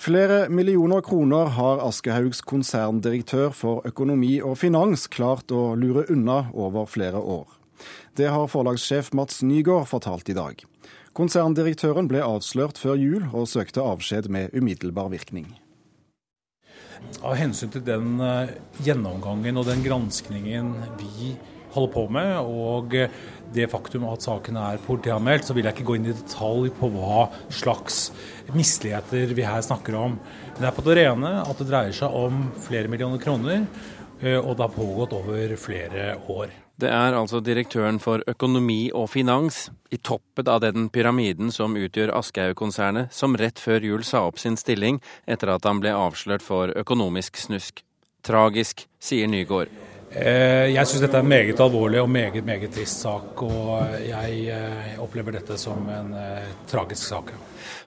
Flere millioner kroner har Aschehougs konserndirektør for økonomi og finans klart å lure unna over flere år. Det har forlagssjef Mats Nygaard fortalt i dag. Konserndirektøren ble avslørt før jul og søkte avskjed med umiddelbar virkning. Av hensyn til den eh, gjennomgangen og den granskningen vi holder på med, og det faktum at saken er politianmeldt, så vil jeg ikke gå inn i detalj på hva slags misligheter vi her snakker om. Men det er på det rene at det dreier seg om flere millioner kroner, eh, og det har pågått over flere år. Det er altså direktøren for økonomi og finans, i toppen av den pyramiden som utgjør Aschehoug-konsernet, som rett før jul sa opp sin stilling etter at han ble avslørt for økonomisk snusk. Tragisk, sier Nygaard. Eh, jeg syns dette er en meget alvorlig og meget meget trist sak, og jeg eh, opplever dette som en eh, tragisk sak.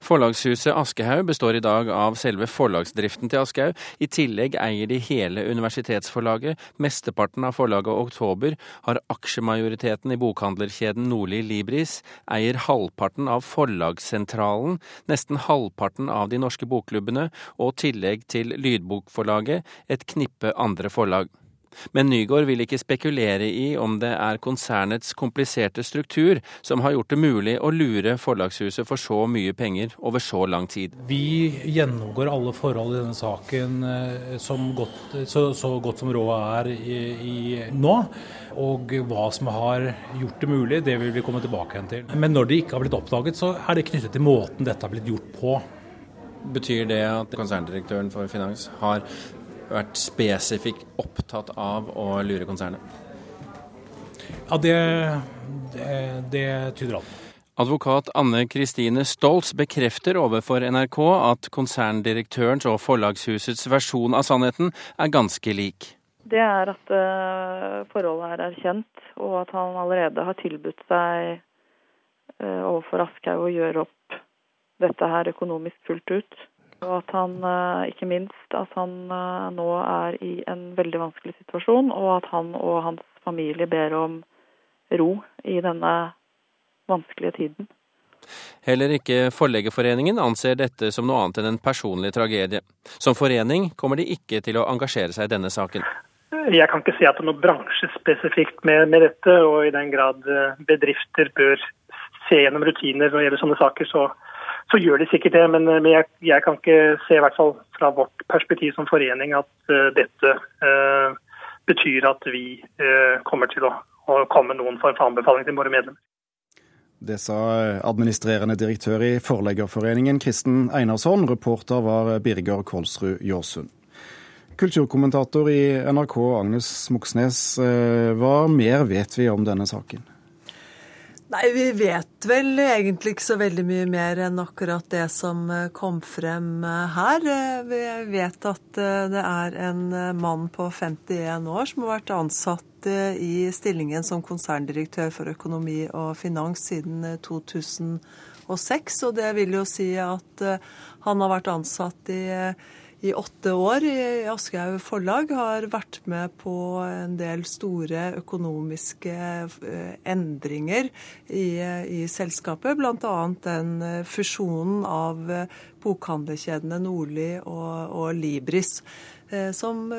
Forlagshuset Aschehoug består i dag av selve forlagsdriften til Aschehoug. I tillegg eier de hele universitetsforlaget. Mesteparten av forlaget Oktober har aksjemajoriteten i bokhandlerkjeden Nordli Libris, eier halvparten av Forlagssentralen, nesten halvparten av de norske bokklubbene, og tillegg til Lydbokforlaget et knippe andre forlag. Men Nygaard vil ikke spekulere i om det er konsernets kompliserte struktur som har gjort det mulig å lure forlagshuset for så mye penger over så lang tid. Vi gjennomgår alle forhold i denne saken eh, godt, så, så, godt som rådet er i, i nå. Og hva som har gjort det mulig, det vil vi komme tilbake igjen til. Men når det ikke har blitt oppdaget, så er det knyttet til måten dette har blitt gjort på. Betyr det at konserndirektøren for Finans har vært spesifikt opptatt av å lure konsernet? Ja, det, det, det tyder alt Advokat Anne Kristine Stoltz bekrefter overfor NRK at konserndirektørens og forlagshusets versjon av sannheten er ganske lik. Det er at uh, forholdet er erkjent, og at han allerede har tilbudt seg uh, overfor Aschehoug å gjøre opp dette her økonomisk fullt ut. Og at han, eh, ikke minst, at han eh, nå er i en veldig vanskelig situasjon, og at han og hans familie ber om ro i denne vanskelige tiden. Heller ikke Forleggerforeningen anser dette som noe annet enn en personlig tragedie. Som forening kommer de ikke til å engasjere seg i denne saken. Jeg kan ikke si at det er noe bransjespesifikt med, med dette, og i den grad eh, bedrifter bør se gjennom rutiner når det gjelder sånne saker, så, så gjør de sikkert det. Men, men jeg, jeg, kan ikke se, i hvert fall fra vårt perspektiv som forening, at uh, dette uh, betyr at vi uh, kommer til å, å komme noen form for anbefaling til våre medlemmer. Det sa administrerende direktør i Forleggerforeningen, Kristen Einarsson. Reporter var Birger Kolsrud Jåsund. Kulturkommentator i NRK, Agnes Moxnes. Hva mer vet vi om denne saken? Nei, vi vet vel egentlig ikke så veldig mye mer enn akkurat det som eh, kom frem eh, her. Eh, vi vet at det er en mann på 51 år som har vært ansatt i stillingen som konserndirektør for økonomi og finans siden 2006. Og det vil jo si at han har vært ansatt i i åtte år i Aschehoug forlag har vært med på en del store økonomiske eh, endringer i, i selskapet, bl.a. den eh, fusjonen av eh, bokhandlerkjedene Nordli og, og Libris, som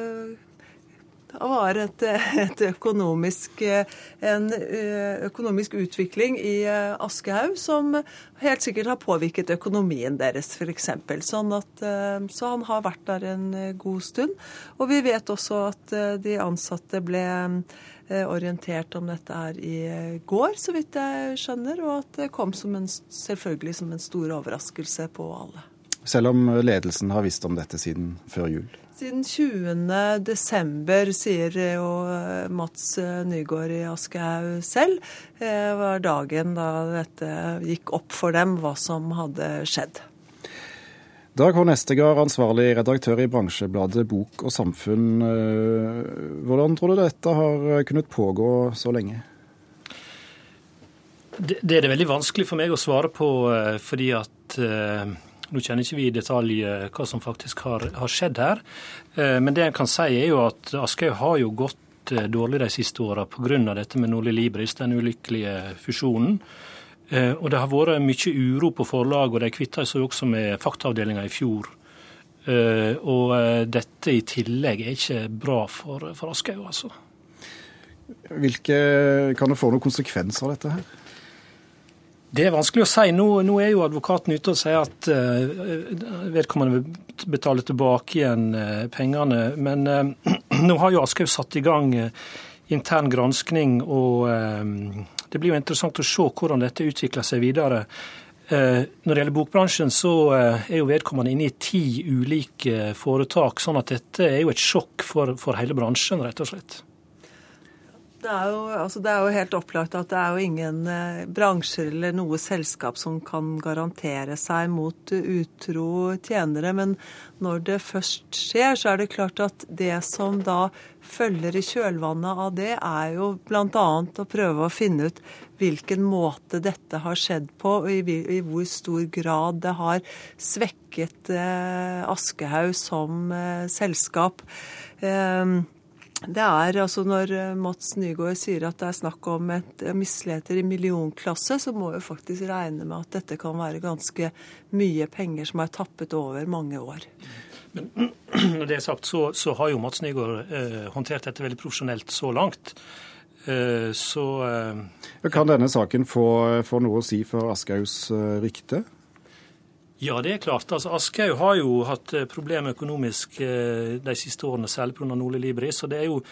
var et, et økonomisk, en eh, økonomisk utvikling i eh, Aschehoug som helt sikkert har påvirket økonomien deres, f.eks. Sånn eh, så han har vært der en god stund. Og vi vet også at de ansatte ble orientert om dette her i går, så vidt jeg skjønner, og at det kom som en, selvfølgelig som en stor overraskelse på alle. Selv om ledelsen har visst om dette siden før jul? Siden 20.12., sier jo eh, Mats eh, Nygaard i Aschehoug selv, eh, var dagen da dette gikk opp for dem hva som hadde skjedd. Dag H. Nestegard, ansvarlig redaktør i bransjebladet Bok og Samfunn. Hvordan tror du dette har kunnet pågå så lenge? Det, det er det veldig vanskelig for meg å svare på, fordi at nå kjenner ikke vi i detalj eh, hva som faktisk har, har skjedd her. Eh, men det en kan si er jo at Aschehoug har jo gått eh, dårlig de siste åra pga. dette med Nordli Libris, den ulykkelige fusjonen. Og det har vært mye uro på forlaget, og de kvitta seg også med faktaavdelinga i fjor. Og dette i tillegg er ikke bra for, for Aschehoug, altså. Hvilke, kan det få noen konsekvenser av dette her? Det er vanskelig å si. Nå, nå, er jo advokaten ute og sier at uh, vedkommende vil betale tilbake igjen uh, pengene. Men uh, nå har jo Aschehoug satt i gang intern granskning, og det blir jo interessant å se hvordan dette utvikler seg videre. Når det gjelder bokbransjen, så er jo vedkommende inne i ti ulike foretak, sånn at dette er jo et sjokk for, for hele bransjen, rett og slett. Det er, jo, altså det er, jo, helt opplagt at det er jo ingen eh, bransjer eller noe selskap som kan garantere seg mot utro tjenere. Men når det først skjer, så er det klart at det som da følger i kjølvannet av det, er jo bl.a. å prøve å finne ut hvilken måte dette har skjedd på, og i, i hvor stor grad det har svekket eh, Aschehoug som eh, selskap. Eh, det er altså Når eh, Mats Nygaard sier at det er snakk om et eh, misligheter i millionklasse, så må vi faktisk regne med at dette kan være ganske mye penger som er tappet over mange år. Men når det er sagt, så, så har jo Mats Nygaard eh, håndtert dette veldig profesjonelt så langt. Eh, så eh, Kan denne saken få, få noe å si for Aschehougs eh, rykte? Ja, det er klart. Altså, Aschehoug har jo hatt eh, problemer økonomisk eh, de siste årene, særlig pga. Nole Libris. og det er jo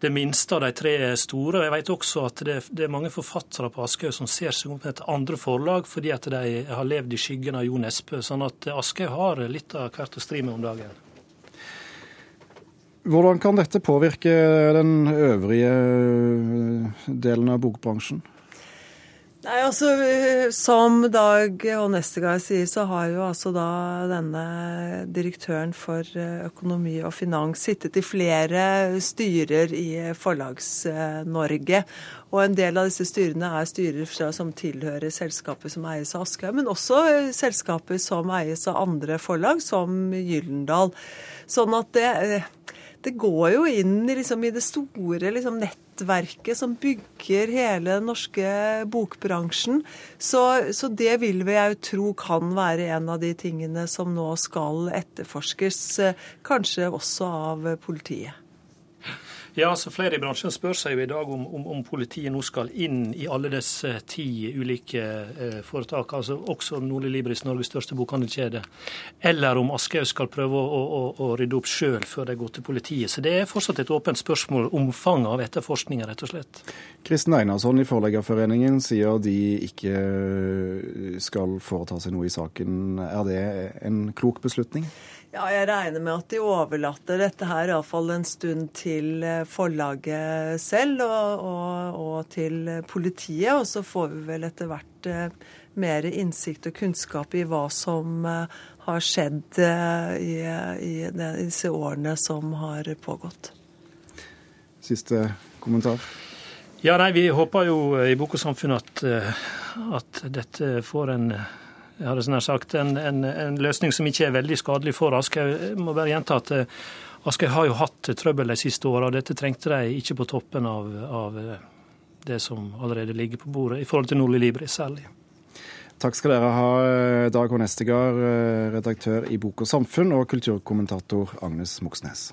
det minste av de tre store. Jeg vet også at det, er mange forfattere på Aschehoug som ser seg om et andre forlag fordi at de har levd i skyggen av Jo Nesbø. Sånn at Aschehoug har litt av hvert å stri med om dagen. Hvordan kan dette påvirke den øvrige delen av bokbransjen? Nei, altså, Som Dag og Nestegard sier, så har jo altså da denne direktøren for eh, økonomi og finans sittet i flere styrer i Forlags-Norge. Og en del av disse styrene er styrer som tilhører selskaper som eies av Aschehoug, men også selskaper som eies av andre forlag, som Gyllendal. Sånn at det eh, det går jo inn liksom, i det store liksom, nettverket som bygger hele den norske bokbransjen. Så, så det vil vi jo tro kan være en av de tingene som nå skal etterforskes, eh, kanskje også av politiet. Ja, altså Flere i bransjen spør seg jo i dag om, om, om politiet nå skal inn i alle disse ti ulike eh, foretak, altså også Nordli Libris, Norges største bokhandelkjede, eller om Aschehoug skal prøve å, å, å rydde opp sjøl før de går til politiet. Så Det er fortsatt et åpent spørsmål, omfanget av etterforskninga, rett og slett. Kristen Einarsson i Forleggerforeningen sier de ikke skal foreta seg noe i saken. Er det en klok beslutning? Ja, jeg regner med at de overlater dette her iallfall en stund til eh, forlaget selv og, og, og, til politiet. Og så får vi vel etter hvert eh, mer innsikt og kunnskap i hva som eh, har skjedd i, i disse årene som har pågått. Siste kommentar? Ja, nei, Vi håper jo i Bok og Samfunn at, at dette får en jeg hadde sånn sagt, en, en, en, løsning som ikke er veldig skadelig for Aschehoug. Jeg må bare gjenta at eh, Aschehoug har jo hatt trøbbel de siste åra, og dette trengte de ikke på toppen av, av, eh, det som allerede ligger på bordet, i forhold til Nordli Libri særlig. Takk skal dere ha, eh, Dag H. Redaktør i Bok og Samfunn, og kulturkommentator Agnes Moxnes.